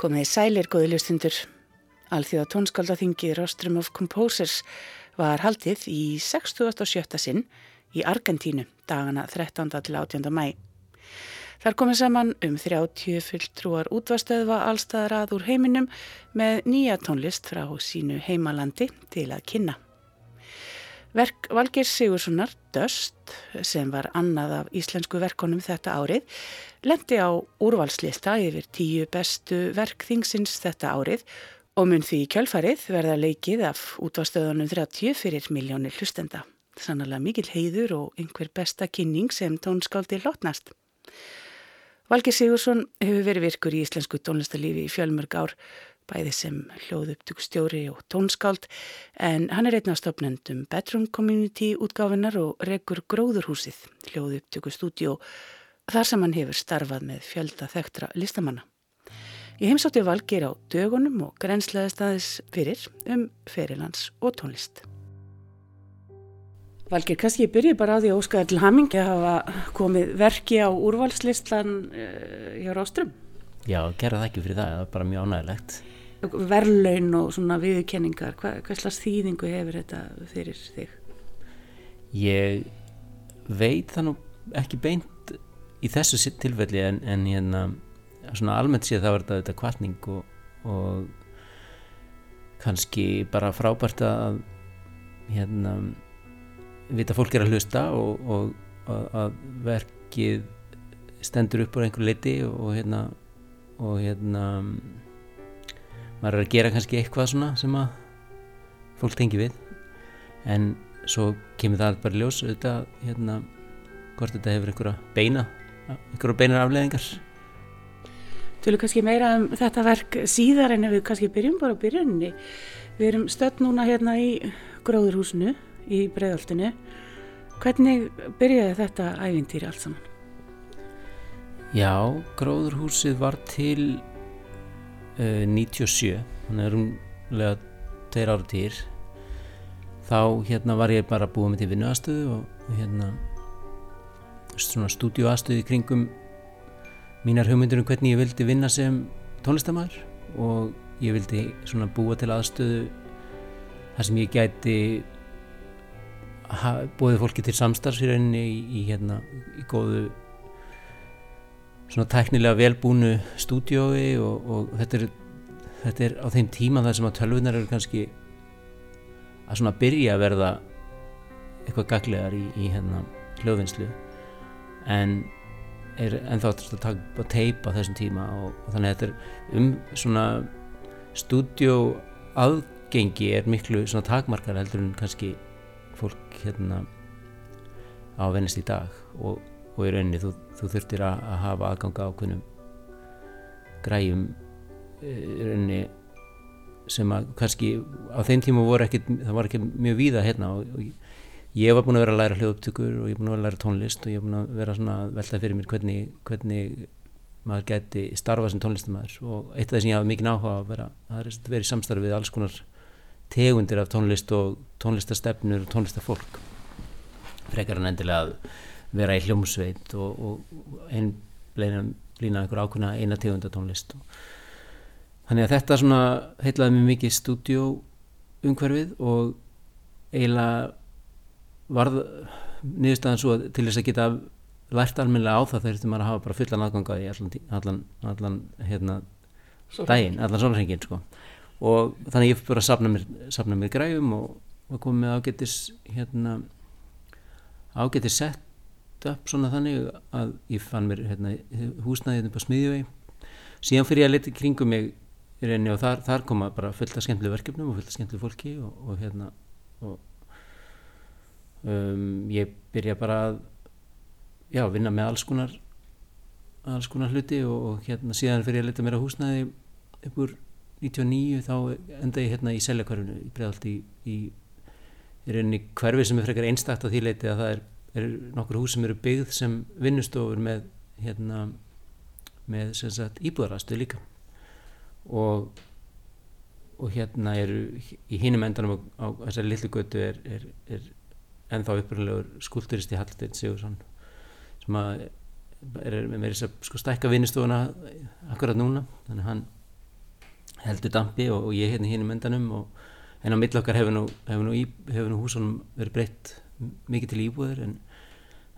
Komiði sælir góði lustundur. Alþjóða tónskáldaþingið Rostrum of Composers var haldið í 67. sinn í Argentínu dagana 13. til 18. mæ. Þar komið saman um 30 fulltrúar útvastöðva allstaðar að úr heiminum með nýja tónlist frá sínu heimalandi til að kynna. Verk Valgir Sigurssonar, Döst, sem var annað af íslensku verkonum þetta árið, lendi á úrvalslista yfir tíu bestu verk þingsins þetta árið og mun því kjölfarið verða leikið af útvastöðunum 30 fyrir miljónir hlustenda. Sannlega mikil heiður og einhver besta kynning sem tónskáldi lotnast. Valgir Sigursson hefur verið virkur í íslensku tónlistalífi í fjölmörg ár bæði sem hljóðupptökustjóri og tónskáld en hann er einn af stopnendum Bedroom Community útgáfinar og rekur Gróðurhúsið, hljóðupptökustúdjó, þar sem hann hefur starfað með fjölda þektra listamanna. Ég heimsótti valgir á dögunum og grensleðast aðeins fyrir um ferilans og tónlist. Valgir, kannski ég byrji bara á því að óskaða til hamingi að hafa komið verki á úrvalslistan uh, hjá Rástrum. Já, gerða það ekki fyrir það, það er bara mjög ánægilegt verðlaun og svona viðkenningar Hva, hvað slags þýðingu hefur þetta fyrir þig? Ég veit það nú ekki beint í þessu tilfelli en, en hérna svona almennt séð þá er þetta, þetta kvartning og, og kannski bara frábært að hérna vita fólk er að hlusta og, og, og að verkið stendur upp á einhver liti og hérna og hérna maður er að gera kannski eitthvað svona sem að fólk tengi við. En svo kemur það bara ljós auðvitað hérna hvort þetta hefur einhverja beina einhverja beinar afleðingar vil kannski meira um þetta verk síðar en við kannski byrjum bara á byrjunni við erum stödd núna hérna í gróðurhúsinu í breiðaltinu hvernig byrjaði þetta ævintýri allt saman? Já, gróðurhúsið var til 97 eh, þannig að rúmlega tveir ára týr þá hérna var ég bara búið með til vinnuastöðu og hérna svona stúdíuastöðu í kringum mínar hugmyndur um hvernig ég vildi vinna sem tónlistamæður og ég vildi svona búa til aðstöðu þar sem ég gæti búið fólki til samstarfsfyririnn í, í hérna í góðu svona tæknilega velbúnu stúdiói og, og þetta, er, þetta er á þeim tíma þar sem að tölvunar eru kannski að svona byrja að verða eitthvað gaglegar í, í hérna hljóðvinnslu. En er ennþá að taka teipa þessum tíma og, og þannig að þetta er um svona stúdjó aðgengi er miklu svona takmarkar heldur en kannski fólk hérna á vennist í dag og og í rauninni þú, þú þurftir að, að hafa aðganga ákveðnum græjum eh, rauninni sem að kannski á þeim tíma voru ekki, það var ekki mjög víða hérna og, og ég var búin að vera að læra hljóðupptökur og ég var búin að læra tónlist og ég var búin að vera svona að velta fyrir mér hvernig, hvernig maður geti starfað sem tónlistamæður og eitt af það sem ég hafa mikið áhuga að vera það er að vera í samstarfi við alls konar tegundir af tónlist og tónlistastefnur og tónlistafólk frekar en endilega að vera í hljómsveit og, og einn blína einhver ákveðna eina tegundatónlist þannig að þetta svona heitlaði mér mikið stúdjó umhverfið og eiginlega varð niðurstaðan svo til þess að geta lært almennilega á það þegar þetta maður að hafa bara fullan aðganga í allan, allan, allan hérna, daginn, allan sólurhengin sko. og þannig ég fyrir að sapna mér, sapna mér græum og, og komið ágættis hérna, ágættis sett upp svona þannig að ég fann mér hérna, húsnaðið hérna på smiðjuvegi. Síðan fyrir ég að leta kringum mig og þar, þar koma bara fullt af skemmtileg verkefnum og fullt af skemmtileg fólki og, og hérna og, um, ég byrja bara að já, vinna með alls konar alls konar hluti og, og hérna síðan fyrir ég að leta mér að húsnaði upp úr 99 þá enda ég hérna í seljakvarfinu í bregðaldi í, í, í reyni hverfi sem er frekar einstakt á því leiti að það er er nokkur hús sem eru byggð sem vinnustofur með hérna með íbúðarastu líka. Og og hérna eru í hinum endanum á, á þessari lillu götu er, er, er ennþá uppröðulegur skúlturisti Hallstein Sigursson sem að er með þess að sko stækka vinnustofuna akkurat núna. Þannig hann heldur dampi og, og ég hérna hinn í mendanum og, en á millokkar hefur nú, hefur nú, í, hefur nú húsunum verið breytt mikið til íbúður en,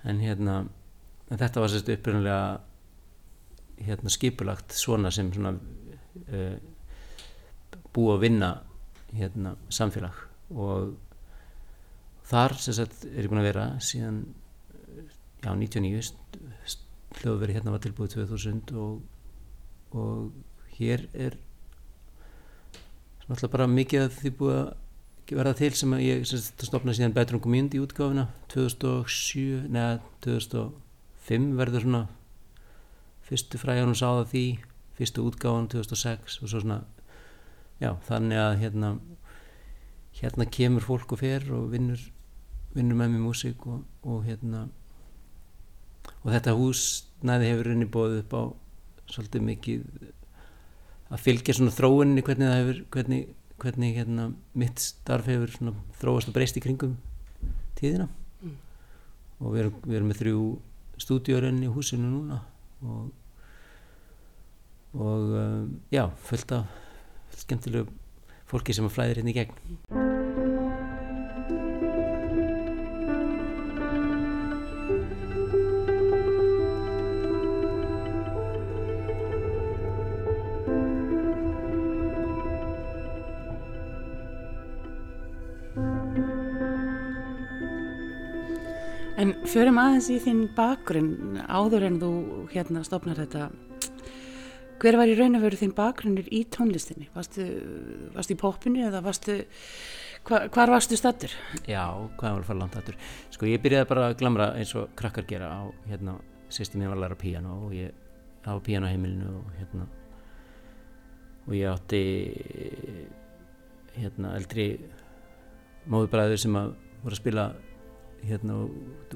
en hérna en þetta var sérst upprunnulega hérna skipulagt svona sem svona uh, búa að vinna hérna samfélag. Og þar sérst er ég búin að vera síðan já 99 hljóðveri hérna var tilbúið 2000 og, og hér er náttúrulega bara mikið að því búið að verða til sem ég stopnaði síðan Bedroom Community útgáfina 2007, neða 2005 verður svona fyrstu fræðanum sáða því fyrstu útgáfan 2006 og svo svona já þannig að hérna hérna kemur fólk og fer og vinnur vinnur með mér músík og, og hérna og þetta hús næði hefur unni bóðið upp á svolítið mikið að fylgja svona þróunni hvernig það hefur hvernig, hvernig hérna mitt starf hefur svona þróast og breyst í kringum tíðina mm. og við erum, við erum með þrjú stúdíorinn í húsinu núna og og um, já, fullt af skemmtilegu fólki sem að flæðir hérna í gegn förum aðeins í þinn bakgrunn áður en þú hérna stopnar þetta. Hver var í raun og veru þinn bakgrunnir í tónlistinni? Varstu, varstu í popinu eða varstu hva, hvar varstu stattur? Já, hvað var að fara langt stattur sko ég byrjaði bara að glamra eins og krakkar gera á hérna, sérstu mín var að læra piano og ég á pianoheimilinu og hérna og ég átti hérna eldri móðubræður sem að voru að spila hérna,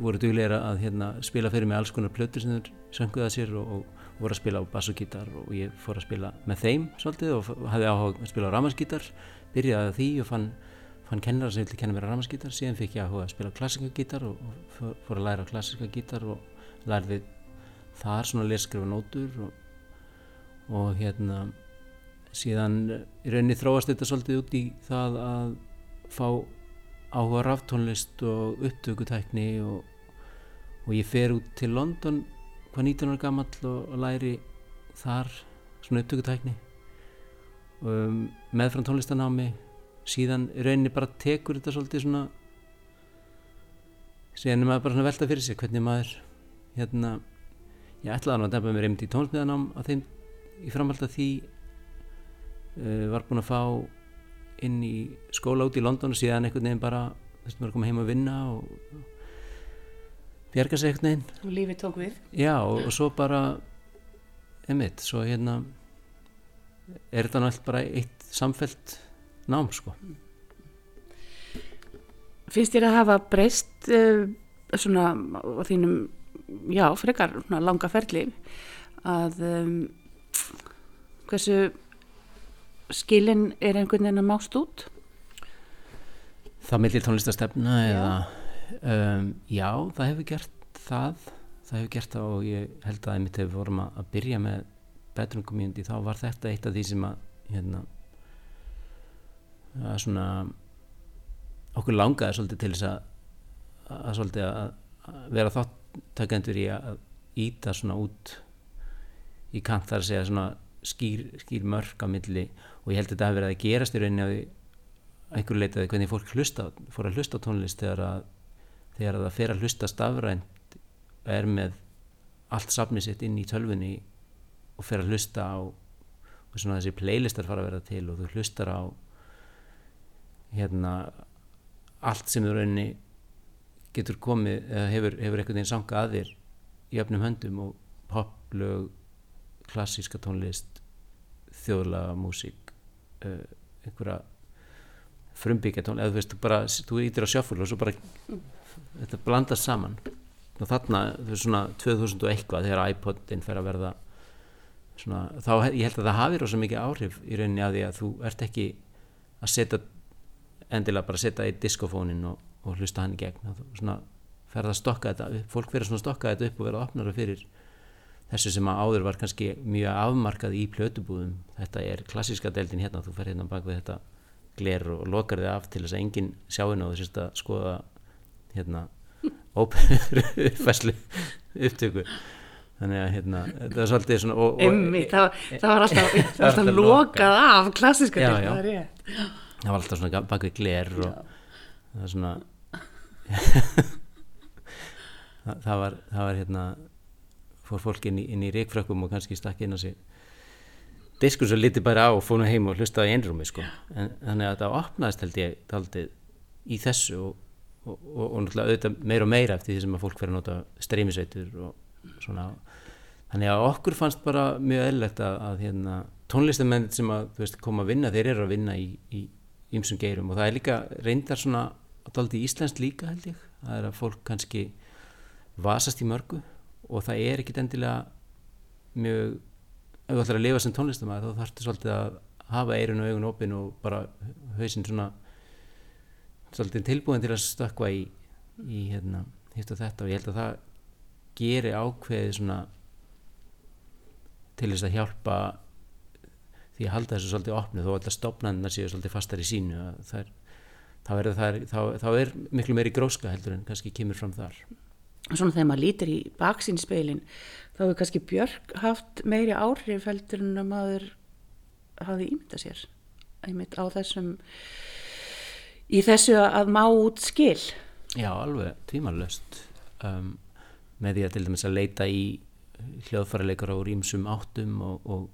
voru dugleira að hérna, spila fyrir mig alls konar plötur sem þeir sönguða sér og, og voru að spila á bass og ég fór að spila með þeim svolítið og hafði áhuga að spila á ramarsgítar byrjaði því og fann, fann kennara sem vildi kenna mér á ramarsgítar síðan fikk ég áhuga að spila klassikagítar og, og fór að læra klassikagítar og lærði þar svona leskrifa nótur og, og hérna síðan í rauninni þróast þetta svolítið út í það að fá áhuga ráftónlist og upptökutækni og, og ég fer út til London hvað 19 ára gammal og, og læri þar svona upptökutækni. Um, meðfram tónlistanámi. Síðan rauninni bara tekur þetta svolítið svona síðan er maður bara svona velta fyrir sig hvernig maður hérna ég ætlaði að dempa mér einmitt í tónsmiðanám að þeim í framhald að því uh, var búin að fá inn í skóla út í London og síðan einhvern veginn bara þess að maður koma heim að vinna og bjerga sig einhvern veginn. Og lífið tók við. Já og, og svo bara emitt, svo hérna er þetta náttúrulega bara eitt samfelt nám sko. Finnst þér að hafa breyst uh, svona á þínum já, frekar langa ferli að um, hversu skilin er einhvern veginn að mást út? Það millir tónlistastefna eða um, já, það hefur gert það það hefur gert það og ég held að einmitt hefur vorum að, byrja með Bedroom Community, þá var þetta eitt af því sem að hérna að svona okkur langaði svolítið til þess að að svolítið að, að vera þáttakendur í að íta svona út í kant þar að segja svona skýr, skýr mörg á milli og ég held að þetta hafi verið að gerast í rauninni að einhverju leitaði hvernig fólk hlusta, fór að hlusta á tónlist þegar að, þegar að það fer að hlusta stafrænt er með allt safnið sitt inn í tölfunni og fer að hlusta á og svona þessi playlistar fara að vera til og þú hlustar á hérna allt sem þú rauninni getur komið hefur, hefur einhvern veginn sanga að þér í öfnum höndum og poplög klassíska tónlist þjóðlaga músík uh, einhverja frumbyggja tónlist eða þú veist, bara, þú ítir á sjáfúl og svo bara þetta blandast saman. Og þarna, þú veist svona 2000 og eitthvað þegar iPodin fer að verða svona, þá ég held að það hafi rosa mikið áhrif í rauninni að því að þú ert ekki að setja endilega bara setja í diskofónin og, og hlusta hann í gegn. Svona ferða að stokka þetta fólk verður svona að stokka þetta upp og verða að opna það fyrir þessu sem að áður var kannski mjög afmarkað í plötubúðum. Þetta er klassíska deildin hérna þú fer hérna bak við þetta gler og lokar þið af til þess að enginn sjáinn þú sést að skoða hérna óperufæslu upptöku. Þannig að hérna það er svolítið svona og, og, Einmi, það, það var alltaf, var alltaf lokað. af klassiska Já, deildin, já. það er það var alltaf svona bak við gler og það er svona það, það var það var hérna fór fólk inn í, í ríkfrökkum og kannski stakk inn á sig diskur svo liti bara á og fór nú heim og hlustaði í einrúmi sko. en, þannig að það opnaðist held ég daldið í þessu og, og, og, og náttúrulega auðvitað meira og meira eftir því sem að fólk fyrir að nota streymisveitur og svona. Þannig að okkur fannst bara mjög eðlilegt að, að hérna, tónlistamenn sem að veist, koma að vinna, þeir eru að vinna í, ýmsum geirum. Og það er líka reyndar svona daldið íslenskt líka held ég. Það er að fólk kannski vasast í mörgu og það er ekkit endilega mjög ef þú ætlar að lifa sem tónlistamæður þá þarftu svolítið að hafa eirun og augun opin og bara hausinn svona svolítið tilbúin til að stökkva í, í hérna, hitt og þetta. Og ég held að það geri ákveðið svona til þess að hjálpa því að halda þessu svolítið opnu þó alltaf stopnarnar séu svolítið fastar í sínu að það er, þá, er það, þá, þá er miklu meiri gróska heldur en kannski kemur fram þar Svona þegar maður lítir í baksinspeilin þá hefur kannski Björk haft meiri áhrif heldur en að maður hafi ímyndað sér einmitt á þessum í þessu að má út skil. Já, alveg tímalöst um, með því að til dæmis að leita í hljóðfæraleikara úr ímsum áttum og, og,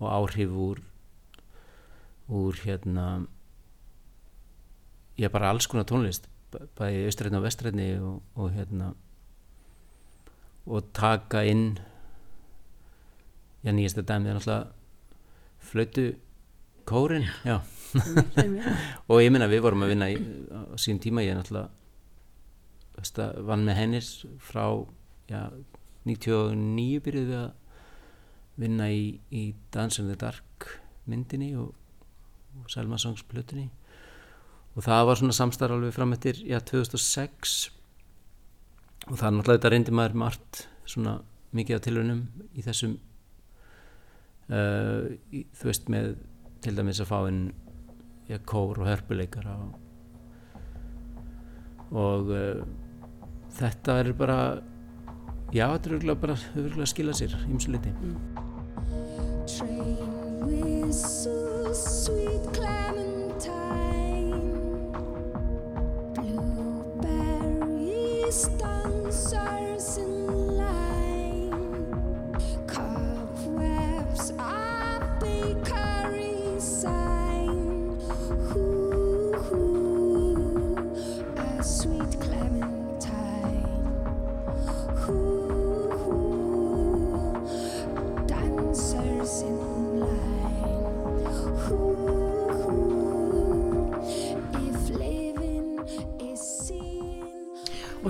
og áhrif úr úr hérna ég bara alls konar tónlist bæði austræðni og vestræðni og, og hérna og taka inn já nýjasta dæmið er náttúrulega flötu kórin já. og ég minna við vorum að vinna í, á sín tíma ég náttúrulega veist, að vann með hennis frá já, 99 byrjuðum við að vinna í, í Dance in the Dark myndinni og, og Selma Songs plötunni. Og það var svona samstarf alveg fram eftir já, 2006 og það er náttúrulega þetta reyndi maður margt svona mikið af tilunum í þessum uh, í, þú veist með til dæmis að fá inn já, kór og hörpuleikara og, og uh, þetta er bara já, þetta er örugglega bara örugglega að skila sér ímsu liti. Train whistles, sweet clementine, distance, are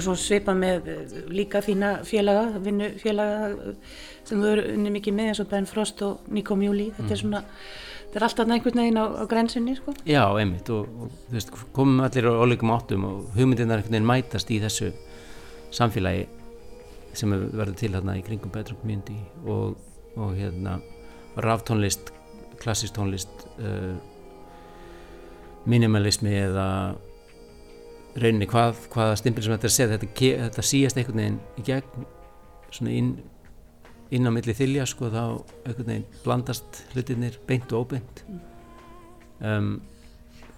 og svo svipa með eh, líka þína félaga, vinnu félaga eh, sem þú eru unni mikið með eins og Ben Frost og Nico Mjúli þetta er svona, þetta er alltaf einhvern veginn á, á grensunni sko. Já, einmitt og, og þú veist, komum allir á ólíkum áttum og hugmyndirnar einhvern veginn mætast í þessu samfélagi sem er- verður til hérna í kringum Bedroom Community og, og hérna raftónlist, klassist tónlist uh, minimalismi eða rauninni hvað, hvaða stimpil sem þetta er að segja þetta, þetta síast einhvern veginn í gegn svona inn, inn á milli þylja sko þá einhvern veginn blandast hlutinir beint og óbeint. Um,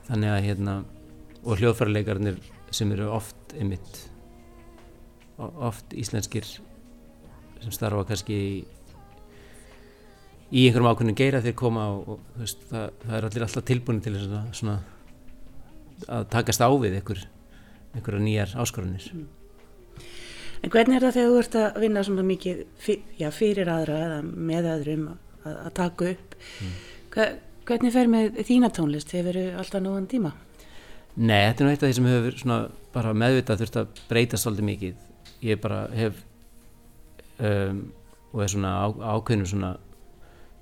þannig að hérna og hljóðfærarleikarnir sem eru oft einmitt oft íslenskir sem starfa kannski í, í einhverjum ákveðnum geira þeir koma og, og veist, það, það er allir alltaf tilbúin til þess að svona að takast á við einhver, einhverja nýjar áskorunir En hvernig er það þegar þú ert að vinna svona mikið fyr, já, fyrir aðra eða með öðrum að, að taka upp? Hva, hvernig fer með þína tónlist? Hefur alltaf nógan tíma? Nei, þetta er nú eitt af því sem hefur svona bara meðvitað þurft að breyta svolítið mikið. Ég bara hef um, og er svona á, ákveðnum svona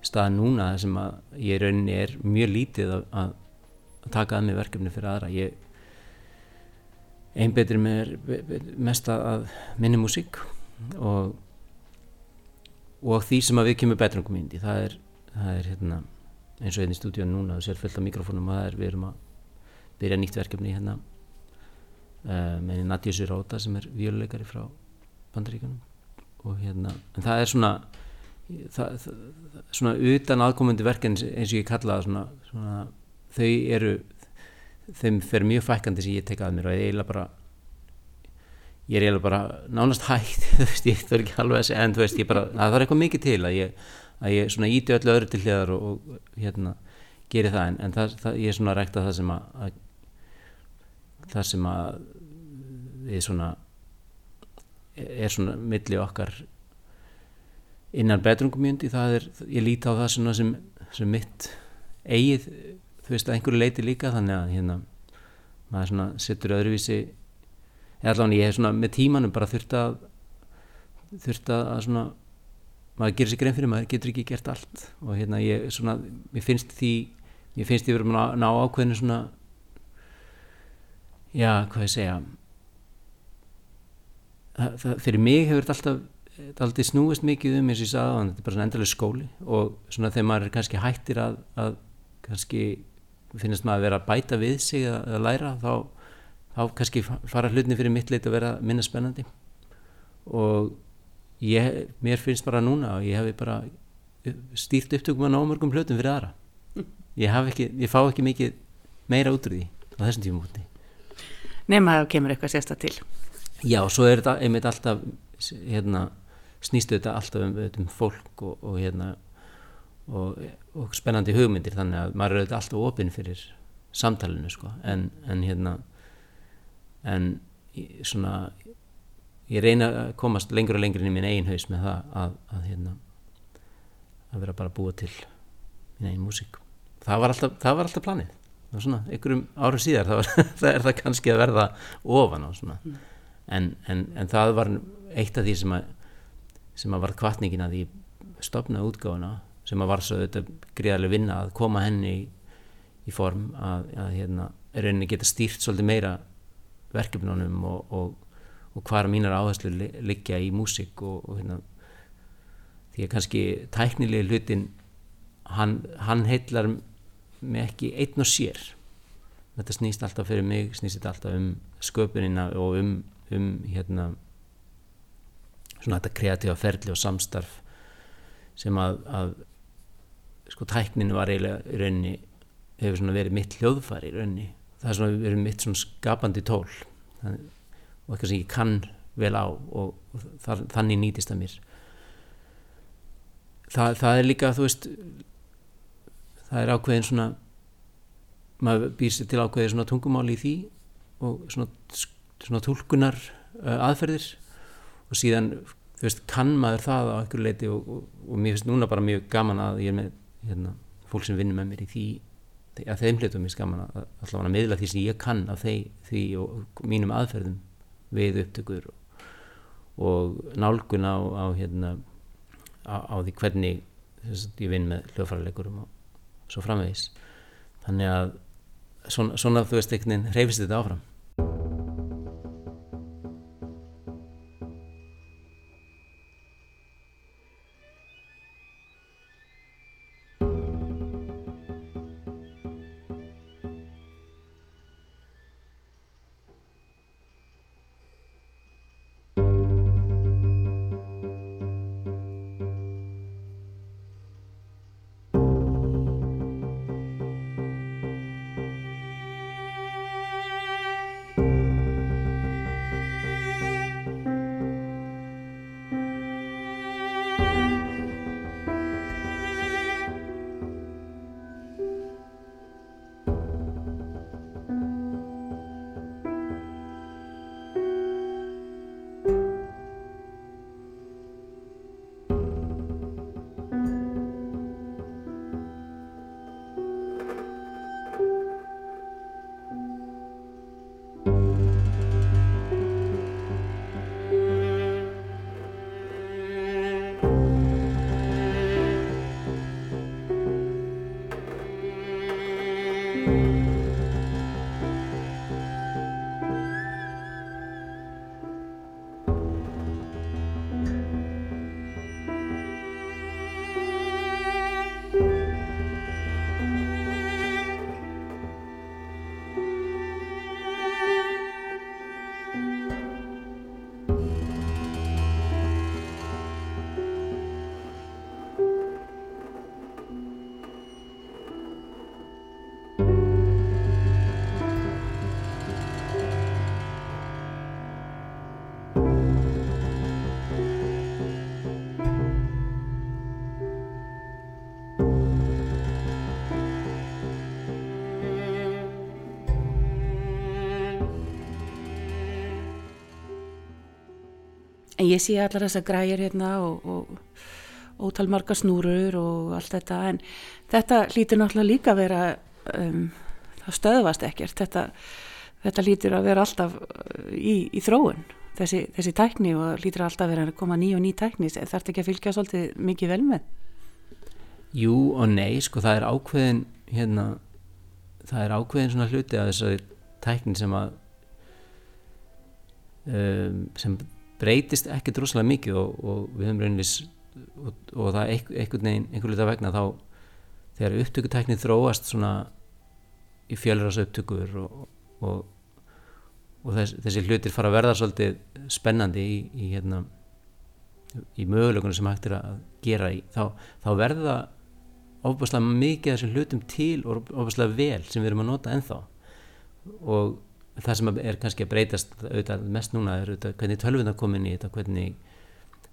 stað núna sem að ég rauninni er mjög lítið að, að taka að mig verkefni fyrir aðra. Ég einbetri mér be- be- mest að- að minni músík og og því sem að við kemur betrungum indi það er, það er hérna eins og einn í stúdíun núna, þú sér fullt af mikrofónum og það er, við erum að byrja nýtt verkefni hérna uh, með Nadja Siróta sem er vjöluleikari frá Bandaríkanum og hérna, en það er svona það, það, svona utan aðkomandi verkefni eins og ég kalla það svona, svona þau eru þeim fer mjög fækandi sem ég tek að mér og ég eiginlega bara ég er eiginlega bara nánast hægt þú veist, ég þarf ekki alveg að segja en þú veist, ég bara, það er eitthvað mikið til að ég, að ég svona íti öllu öðru til hliðar og, og hérna, geri það en, en það, það, ég er svona rægt að það sem að, að það sem að við svona er svona milli okkar innan betrungumjöndi það er, ég líti á það svona sem, sem mitt eigið þú veist að einhverju leiti líka þannig að hérna maður svona setur öðruvísi eða allavega ég hef svona með tímanum bara þurft að þurft að svona maður gerir sér grein fyrir maður getur ekki gert allt. Og hérna ég svona mér finnst því mér finnst því verið að ná ákveðinu svona já hvað ég segja það, það, fyrir mig hefur þetta alltaf þetta alltaf snúist mikið um eins og ég sagði að þetta er bara svona endalega skóli og svona þegar maður er kannski hættir að, að kannski finnst maður að vera að bæta við sig að, að læra þá, þá kannski fara hlutni fyrir mitt leit að vera minna spennandi. Og ég, mér finnst bara núna og ég hef bara stýrt upptökum að ná mörgum hlutum fyrir aðra. Ég, ekki, ég fá ekki mikið meira út úr því á þessum tímum úti Nefn að það kemur eitthvað sérsta til. Já, svo er þetta einmitt alltaf hérna, snýstu þetta alltaf um, um fólk og, og hérna og, og spennandi hugmyndir þannig að maður er alltaf opinn fyrir samtalenu sko. En, en hérna en svona ég reyna að komast lengur og lengur inn í minn eigin haus með það að, að hérna að vera bara að búa til minn eigin músík. Það var alltaf, það var alltaf planið. Það var svona, einhverjum árum síðar það, var, það er það kannski að verða ofan á svona. Mm. en, en, en það var eitt af því sem að sem að var kvartningin að því stopnaði útgáðuna sem að var svo þetta gríðarlega vinna að koma henni í, í form að, að hérna, rauninni geta stýrt svolítið meira verkefnunum og, og, og hvaða mínar áherslu liggja í músík og, og hérna því að kannski tæknilegi hlutin hann, hann heitlar mig ekki einn og sér. Þetta snýst alltaf fyrir mig snýst þetta alltaf um sköpunina og um, um hérna svona þetta kreatífa ferli og samstarf sem að, að sko tækninu var eiginlega í rauninni hefur svona verið mitt hljóðfari í rauninni. Það er svona verið mitt svona skapandi tól. Þannig, og eitthvað sem ég kann vel á og, og þar, þannig nýtist að mér. Það, það er líka þú veist það er ákveðin svona maður býr sér til ákveðin svona tungumáli í því og svona, svona tólkunar uh, aðferðir. Og síðan þú veist kann maður það á einhverju leiti og, og, og mér finnst núna bara mjög gaman að ég er með hérna, fólk sem vinnur með mér í því að þeim hlutum er skaman að að meðla því sem ég kann af þeim, því og mínum aðferðum við upptökur og, og nálgun á, á, hérna, á, á því hvernig ég vinn með hljóðfæralegurum og svo framvegis. Þannig að svona, svona þú veist einhvern veginn reyfist þetta áfram en ég sé allar þessar græjur hérna og, og ótal marga snúrur og allt þetta en þetta hlýtur náttúrulega líka að vera um, það stöðvast ekkert. Þetta, þetta hlýtur að vera alltaf uh, í, í þróun þessi, þessi tækni og hlýtur alltaf að vera að koma ný og ný tækni. Þarf þetta ekki að fylgja svolítið mikið vel með? Jú og nei, sko það er ákveðin hérna, það er ákveðin svona hluti að þessari tækni sem að um, sem breytist ekki droslega mikið og, og við höfum rauninni og, og það er einhvern veginn einhvern veginn vegna þá þegar upptökutækni þróast svona í fjölrás upptökur og, og, þess, þessi hlutir fara að verða svolítið spennandi í, í, hérna, í möguleikunum sem hægt er að gera í þá, þá verða ofbúslega mikið af þessum hlutum til og ofbúslega vel sem við erum að nota ennþá. Og það sem er kannski að breytast auðvitað mest núna er auðvitað hvernig tölvunar komin í þetta hvernig,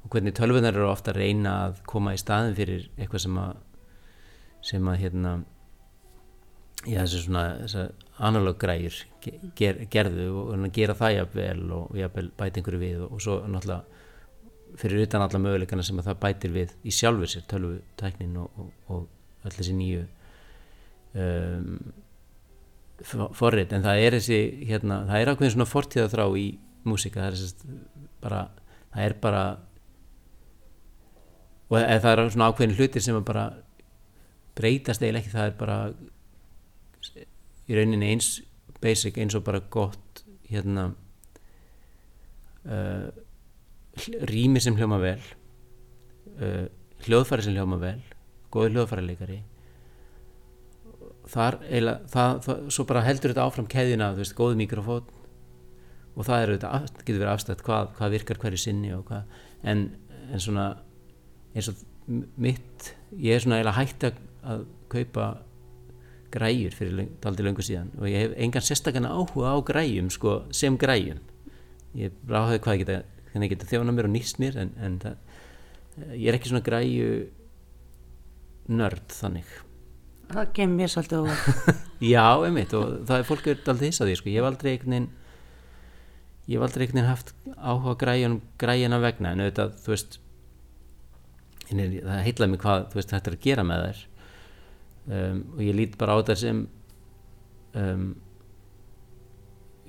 og hvernig tölvunar eru ofta að reyna að koma í staðin fyrir eitthvað sem að sem að hérna já þessi svona analóg græjur ger, gerðu og gera það jafnvel og jafnvel bæti einhverju við og, og svo náttúrulega fyrir utan alla möguleikana sem að það bætir við í sjálfur sér tölvutæknin og, og, og öll þessi nýju um, forrið en það er þessi hérna, það er ákveðin svona fortíða þrá í músika það er þessi bara það er bara og það er svona ákveðin hlutir sem bara breytast eiginlega ekki það er bara í rauninni eins basic eins og bara gott hérna uh, rými sem hljóma vel uh, hljóðfæri sem hljóma vel góði hljóðfæri leikari þar eiginlega, það, það, svo bara heldur þetta áfram keðina, þú veist, góðu mikrofón. Og það er auðvitað, getur verið afstætt hvað, hvað virkar hverju sinni og hvað, en, en svona eins og mitt, ég er svona eiginlega hægt að, kaupa græjur fyrir daldi löngu síðan. Og ég hef engan sérstakana áhuga á græjum sko, sem græjum. Ég ráði hvað ég geta, geta þjóna mér og nýst mér en, en það, ég er ekki svona græju nörd þannig það gemur mér svolítið og Já, einmitt og það er fólk er alltaf þess að því sko. ég hef aldrei einhvern ég hef aldrei einhvern haft áhuga græjun græjuna vegna en auðvitað þú veist er, það heitlaði mig hvað þú veist þetta er að gera með þær um, og ég lít bara á þetta sem um,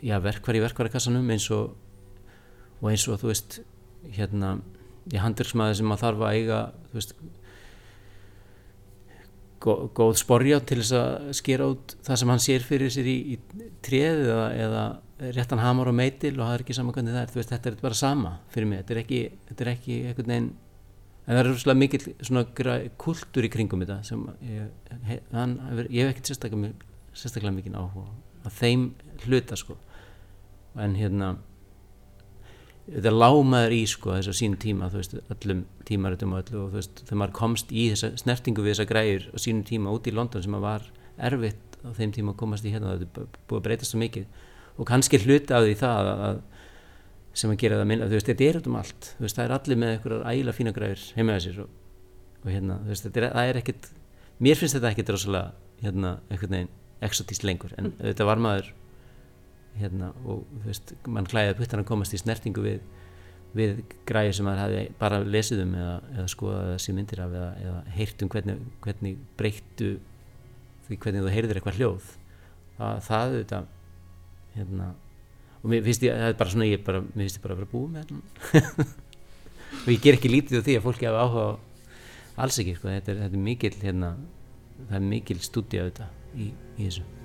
já, verkvar í verkvarakassanum eins og og eins og þú veist hérna, ég handverksmaður sem maður þarf að eiga þú veist góð sporja til þess að skera út það sem hann sér fyrir sér í, í tréð eða, eða réttan hamar og meitil og það er ekki sama hvernig það er. Veist, þetta er bara sama fyrir mig. Þetta er ekki, þetta er ekki einhvern veginn en það er rosalega mikill svona kultúr í kringum þetta sem ég, he, hann, ég hef ekkert sérstaklega, sérstaklega mikinn áhuga á þeim hluta sko. En hérna þetta lámaður í sko þess að sín tíma þú veist, öllum tímaritum og öllu og þú veist, þegar maður komst í þessa snertingu við þessa græjur á sínum tíma út í London sem að var erfitt á þeim tíma að komast í hérna þetta er bú- búið að breytast svo mikið. Og kannski hluti af því það að, sem að gera það minna, þú veist, þetta er út um allt. Þú veist, það er allir með einhverjar ægilega fína græjur heima sér og, og hérna, þú veist, þetta er, það er ekkit mér finnst þetta ekkit rosalega hérna, hérna, og veist, mann klæði að komast í snertingu við, við græði sem maður hefði bara lesið um eða, eða skoðað sé myndir af eða, eða heyrt um hvernig, hvernig breyttu því hvernig þú heyrðir eitthvað hljóð. Það, það þetta hérna, og mér finnst ég, það er bara svona ég bara, mér finnst ég bara að vera búið með hérna og ég ger ekki lítið á því að fólki hafa áhuga á alls ekki, sko, þetta er, er mikil hérna, það er mikil stúdía þetta í, í þessu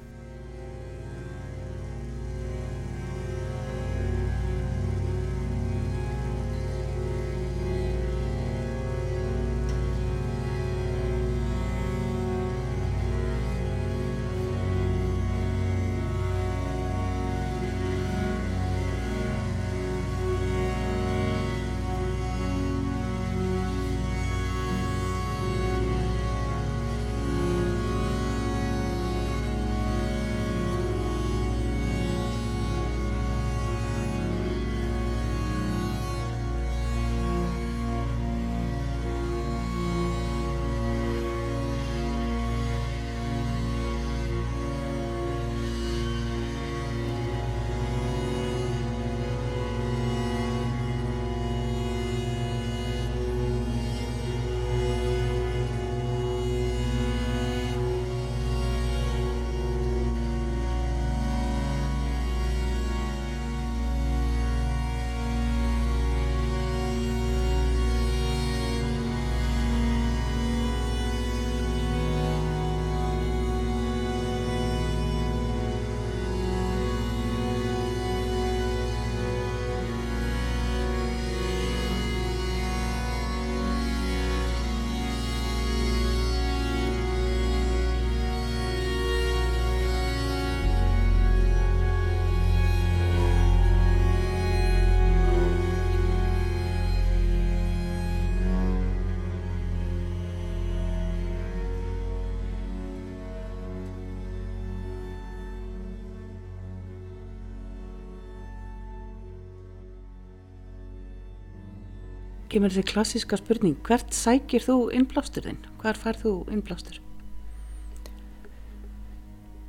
kemur þessi klassíska spurning, hvert sækir þú innblástur þinn? Hvar fær þú innblástur?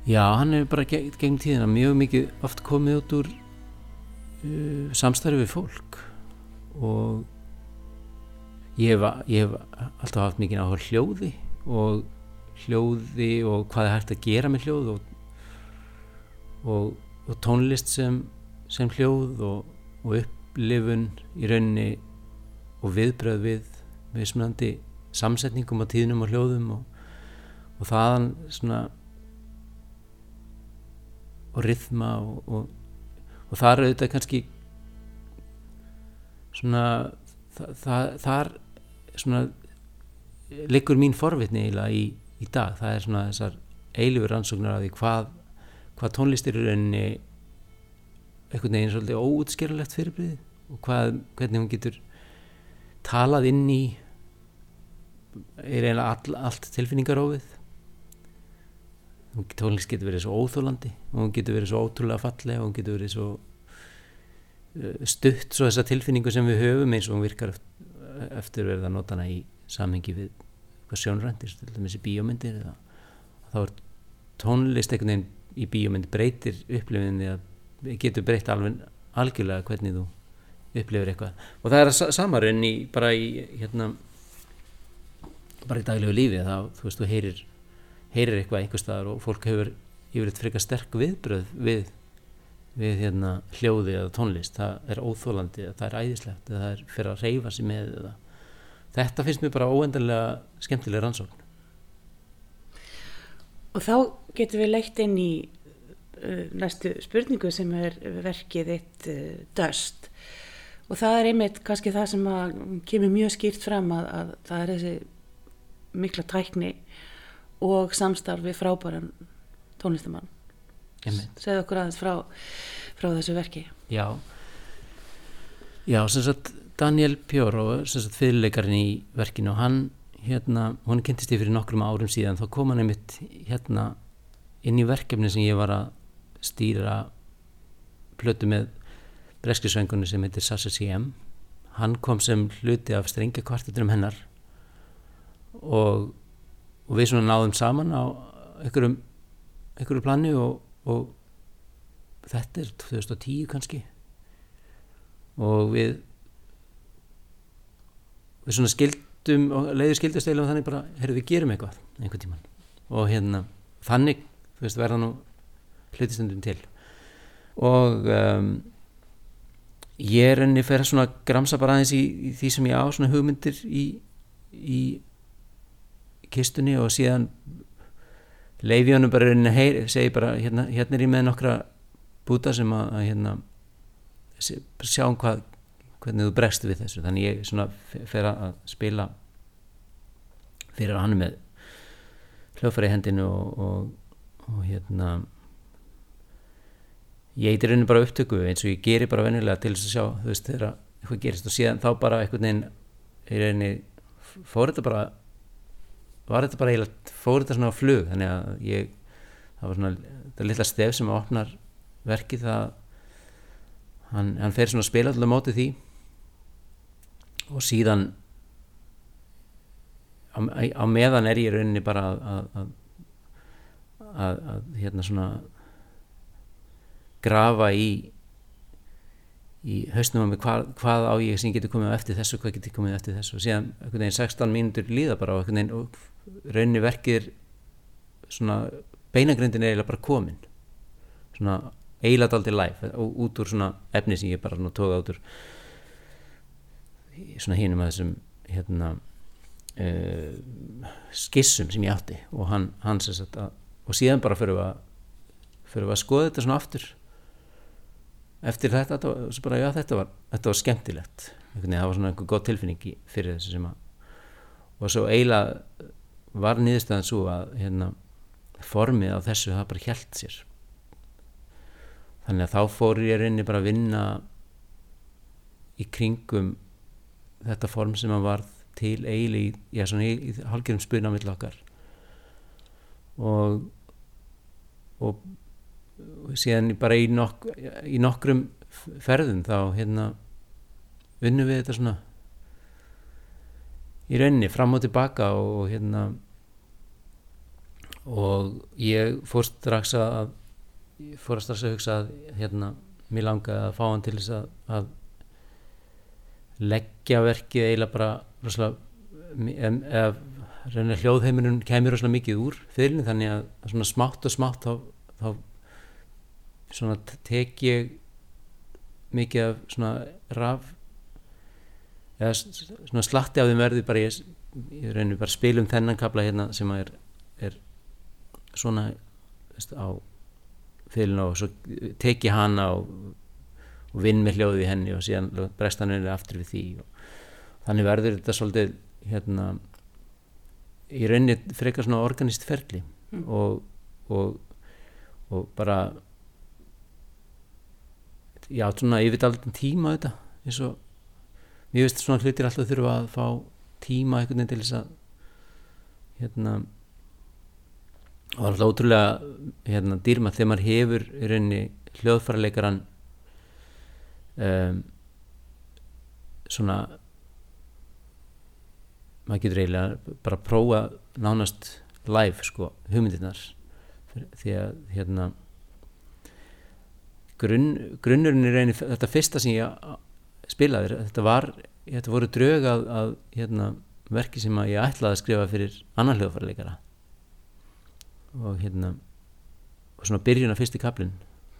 Já, hann hefur bara ge gegn tíðina mjög mikið oft komið út úr uh, samstarfi við fólk og ég hef, ég hef alltaf haft mikið áhuga hljóði og hljóði og hvað er hægt að gera með hljóð og, og, og tónlist sem, sem hljóð og, og upplifun í rauninni og viðbröð við mismunandi samsetningum á tíðnum og hljóðum og, og þaðan svona og rithma og, og, og þar auðvitað kannski svona það, þar svona liggur mín forvitni eiginlega í, í dag. Það er svona þessar eilifur rannsóknar af því hvað, hvað tónlistir er einhvern veginn svolítið óútskerulegt fyrirbrið og hvað, hvernig hún getur talað inn í er eiginlega all, allt tilfinningarófið. Tónlist getur verið svo óþólandi og hún getur verið svo ótrúlega falleg og hún getur verið svo uh, stutt svo þessa tilfinningu sem við höfum eins og hún virkar eftir, eftir verið að nota hana í samhengi við hvað sjónræntir, til dæmis í bíómyndir eða þá er tónlist einhvern veginn í bíómynd breytir upplifinni að getur breytt alveg algjörlega hvernig þú upplifir eitthvað. Og það er samarinn í bara í hérna bara í daglegu lífi þá þú veist þú heyrir heyrir eitthvað einhver staðar og fólk hefur yfirleitt frekar sterk viðbröð við, við hérna, hljóði eða tónlist, það er óþólandi það er æðislegt, það er fyrir að reyfa sig með eða. þetta finnst mér bara óendanlega skemmtilega rannsókn. Og þá getum við leitt inn í uh, næstu spurningu sem er verkið eitt uh, döst og það er einmitt kannski það sem kemur mjög skýrt fram að, að það er þessi mikla tækni og samstarfi frábæran tónlistamann. Segð okkur aðeins frá, frá þessu verki. Já. Já, sem sagt Daniel Pjóró, sem sagt fyrirleikarinn í verkinu og hann hérna, hún kynntist ég fyrir nokkrum árum síðan. Þá kom hann einmitt hérna inn í verkefni sem ég var að stýra plötu með breskisvengunni sem heitir Sassa CM hann kom sem hluti af strengjakvartetunum hennar og, og við svona náðum saman á einhverjum, einhverjum plani og, og þetta er 2010 kannski. Og við við svona skildum og leiður skildastelum þannig bara, heyrðu við gerum eitthvað einhvern tíman og hérna þannig, þú veist, verða nú hlutistundum til. Og um, ég er enni fyrir svona gramsa bara aðeins í, í því sem ég á svona hugmyndir í, í kistunni og síðan leifi honum bara að heyri, segi bara hérna, hérna er ég með nokkra búta sem að, að hérna sjáum hvað hvernig þú bregst við þessu. Þannig ég svona f- fer að spila fyrir hann með hljóðfæri í hendinu og, og, og hérna ég eitthvað raunin bara upptöku eins og ég geri bara venjulega til þess að sjá þú veist þegar eitthvað gerist. Og síðan þá bara einhvern veginn í rauninni fór þetta bara var þetta bara eiginlega fór þetta svona á flug. Þannig að ég það var svona þetta litla stef sem opnar verkið það hann, hann fer svona að spila alltaf mótið því. Og síðan á, á meðan er ég rauninni bara að, að, að, að hérna svona grafa í í hausnum á mig hvað, hvað á ég sem getur komið eftir þessu, hvað getur komið eftir þessu. Og síðan einhvern veginn 16 mínútur líða bara og einhvern veginn verkið er svona beinagrindin er eiginlega bara komin. Svona eiginlega daldi live og út úr svona efni sem ég bara tóða út úr svona hinum að þessum hérna uh, skissum sem ég átti. Og hann, hann sem sagt að og síðan bara fyrir að fyrir að skoða þetta svona aftur eftir þetta, þetta bara, já, þetta, var, þetta var skemmtilegt. Það var svona einhver góð tilfinning fyrir þessu sem að og svo eiginlega var niðurstaðan svo að hérna, formið á þessu það bara hjælt sér. Þannig að þá fór ég reyni bara að vinna í kringum þetta form sem að varð til eiginlega í, já, í, í hálfgerðum spuna mill okkar. Og og síðan bara í, nok í nokkrum ferðum þá hérna unnum við þetta svona í rauninni fram og tilbaka og, hérna og ég fór strax að fór strax að hugsa að hérna, mér langaði að fá hann til þess að, að leggja verkið eiginlega bara rosalega, eða reyna hljóðheiminun kemur rosalega mikið úr fyrirlin þannig að svona smátt og smátt þá, þá svona tek ég mikið af svona raf eða svona slatti af þeim verði bara ég, ég reynir bara að spila um þennan kapla hérna sem að er, er svona veist, á fyrirlin og svo tek ég hana og, og vinn með hljóðið í henni og síðan brest hann henni aftur við því og þannig verður þetta svolítið hérna í rauninni frekar svona organist ferli og, og, og bara svona ég veit aldrei tíma á þetta eins og mér veist svona hlutir alltaf þurfa að fá tíma einhvern veginn til þess að hérna það er alltaf ótrúlega hérna, dýrma þegar maður hefur í rauninni hljóðfæraleikaran um, svona maður getur eiginlega bara að prófa nánast live sko, hugmyndirnar því að hérna grunn, grunnurinn er einu þetta fyrsta sem ég spilaði þetta var, þetta voru drög að, að hérna, verki sem að ég ætlaði að skrifa fyrir annan hljóðfæraleikara. Og hérna og svona byrjun af fyrsti kaplinn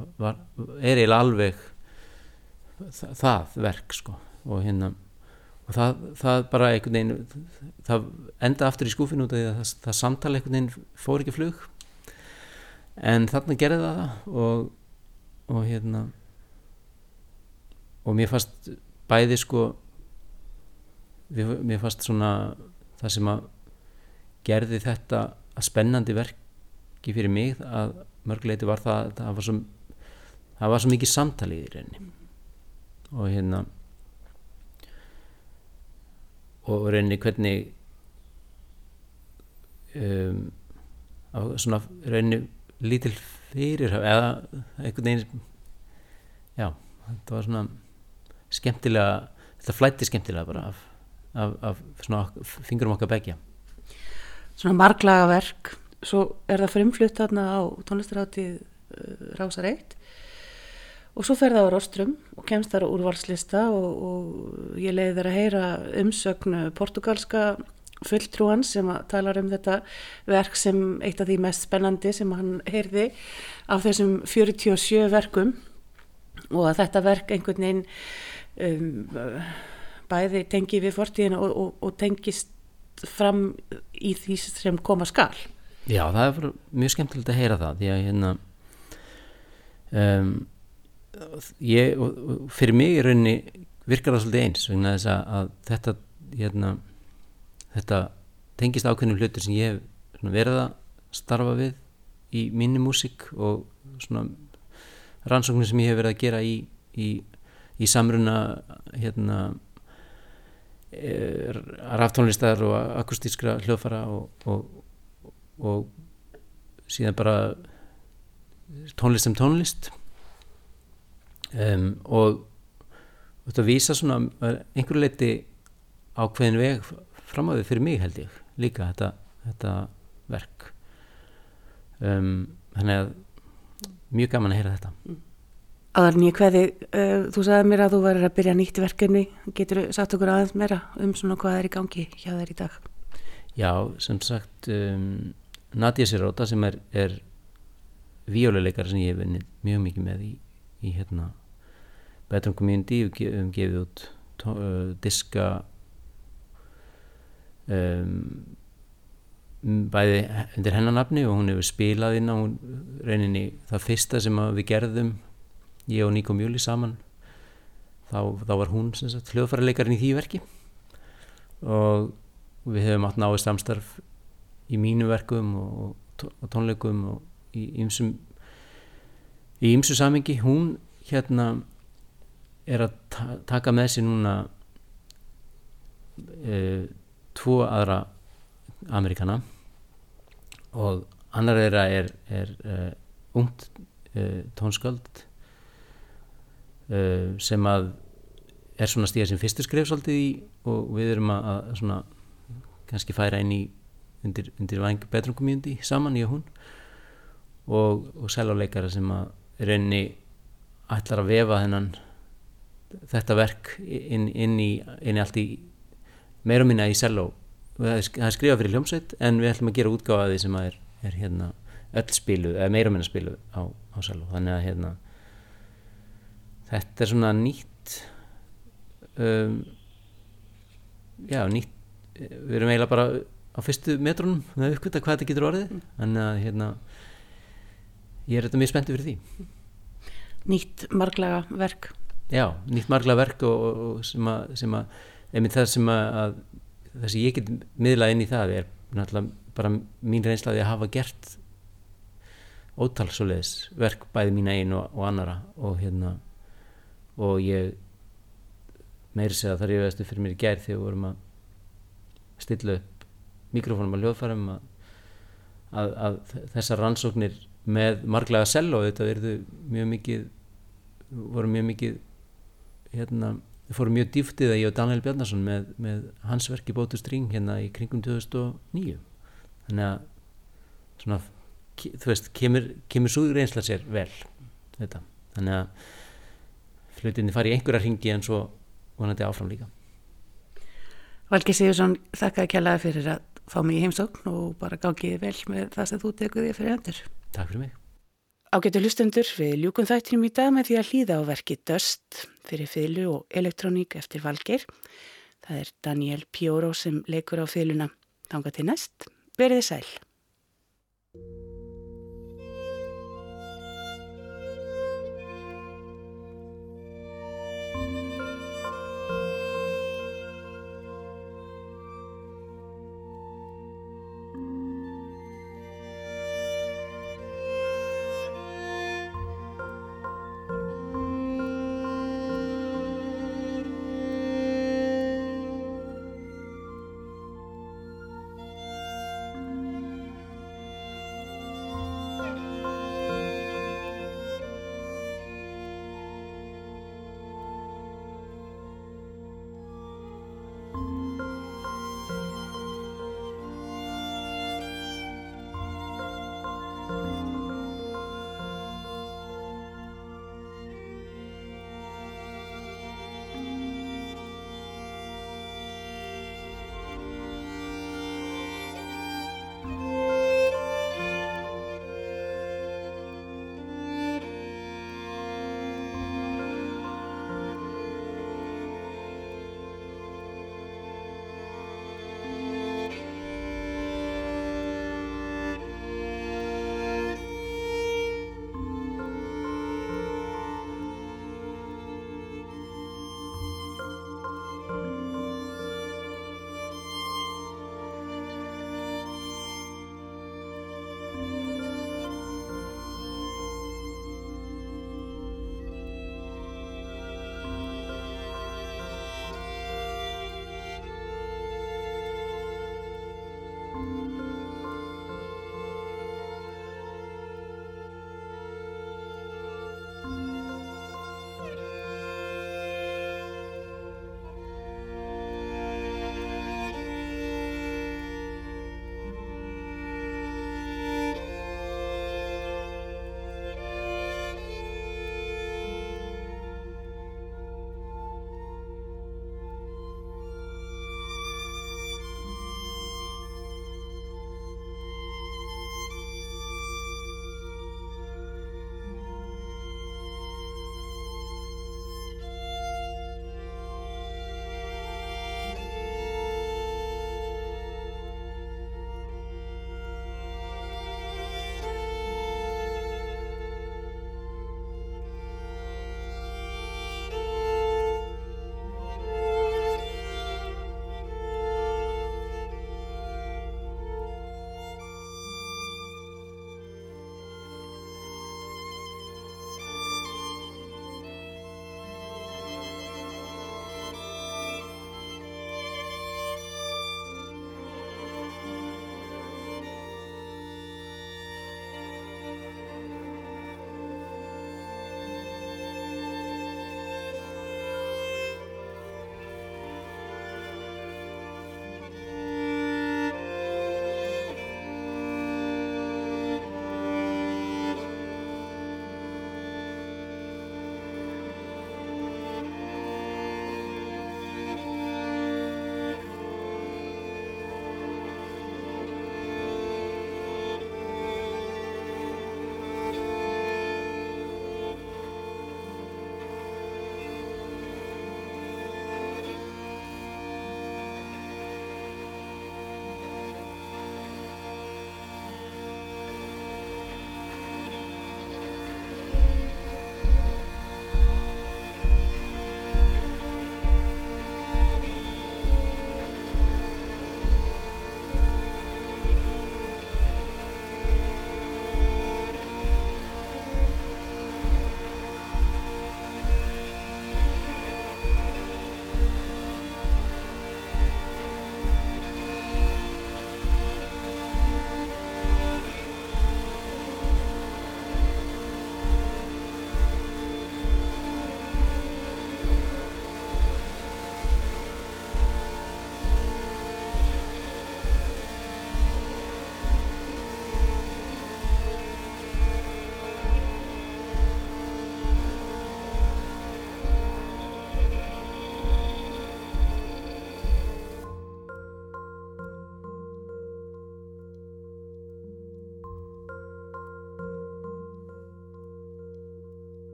er eiginlega alveg það, það verk sko. Og hérna og það, það bara einhvern veginn það enda aftur í skúfinu út af því að það, það samtala einhvern veginn fór ekki flug. En þarna gerði það og, og hérna og mér fannst bæði sko mér fannst svona það sem að gerði þetta að spennandi verki fyrir mig að mörguleiti var það að það var svo, það var svo mikið samtalið í reyni og hérna og reyni hvernig um, svona reyni lítil fyrir eða einhvern veginn já, þetta var svona skemmtilega, þetta flætti skemmtilega bara af, af, af svona fingurum okkar begja Svona marglaga verk, svo er það frumflutt þarna á tónlistarháttið uh, Rásar 1 og svo fer það á Rostrum og kemst þar á úrvalslista og, og ég leiði þær að heyra umsögn portugalska fulltrúan sem talar um þetta verk sem eitt af því mest spennandi sem hann heyrði af þessum 47 verkum. Og að þetta verk einhvern veginn um, bæði tengi við fortíðina og, og, og tengist fram í því sem koma skal. Já, það er mjög skemmtilegt að heyra það því að hérna um, ég, fyrir mig í rauninni virkar það svolítið eins vegna þess að þetta hérna, þetta tengist ákveðnum hlutur sem ég hef verið að starfa við í minni músík og svona rannsóknir sem ég hef verið að gera í, í, í samruna hérna eh, raftónlistar og akustískra hljóðfara og, og, og síðan bara tónlist sem tónlist. Um, og þetta vísa svona einhverju leiti ákveðin veg fram á því fyrir mig held ég líka þetta, þetta verk. Um, þannig að mjög gaman að heyra þetta. Aðar nýja hverði, uh, þú sagði mér að þú værir að byrja nýtt verkefni, getur þú sagt okkur aðeins meira um svona hvað er í gangi hjá þér í dag? Já, sem sagt um, Nadia Siróta sem er, er víóluleikar sem ég hef vinnið mjög mikið með í, í hérna Bedroom Community við ge- höfum gefið út uh, diska um, bæði undir hennar nafni og hún hefur spilað inn á reyninni það fyrsta sem við gerðum ég og Nico Mjúli saman. Þá, þá var hún hljóðfærarleikarinn í því verki. Og við hefum átt náið samstarf í mínu verkum og, og tónleikum og í ymsum í ymsu samingi hún hérna er að ta taka með sér núna e, tvo aðra Amerikana og annar þeirra er, er uh, ungt uh, tónskáld uh, sem að er svona stíða sem fyrstu skref svolítið í og við erum að, að svona kannski færa inn í undir, undir væng Bedroom Community saman ég og hún og, og seljáleikara sem að rauninni ætlar að vefa þennan þetta verk inn, inn, í, inn í allt í meira og minna í selló það er skrifað fyrir hljómsveit en við ætlum að gera því sem er, er hérna öll spiluð, eða meira og minna spiluð á, á selló, þannig að hérna þetta er svona nýtt um, já, nýtt við erum eiginlega bara á fyrstu metrunum með uppkvita hvað þetta getur orðið. Þannig að hérna ég er þetta mjög spenntið fyrir því. Nýtt marglaga verk. já, nýtt margla verk og, og, og sem að einmitt það sem að, að það sem ég get miðlað inn í það er náttúrulega bara mín reynslaði að hafa gert ótal svoleiðis verk bæði mín einn og, og annara og hérna og ég meiri segja þar ég veðstu fyrir mér í gær þegar við vorum að stilla upp mikrofónum að hljóðfærum að, að, að þessar rannsóknir með marglega sell og þetta verðu mjög mikið voru mjög mikið hérna, við fórum mjög dýftið að ég og Daniel Bjarnason með, með hans verki Bótu String hérna í kringum 2009 þannig að svona, þú veist, kemur, kemur svo reynsla sér vel þetta, þannig að hlutinni fari í einhverja ringi en svo vonandi áfram líka. Valgi Sigursson, þakka að kjallaði fyrir að fá mig í heimsókn og bara gangið vel með það sem þú tekur því fyrir endur. Takk fyrir mig Ágættu hlustendur, við ljúkum þættinum í dag með því að hlýða á verki Döst fyrir fiðlu og elektróník eftir Valgeir. Það er Daniel Pioro sem leikur á fiðluna. Þanga til næst, verið sæl.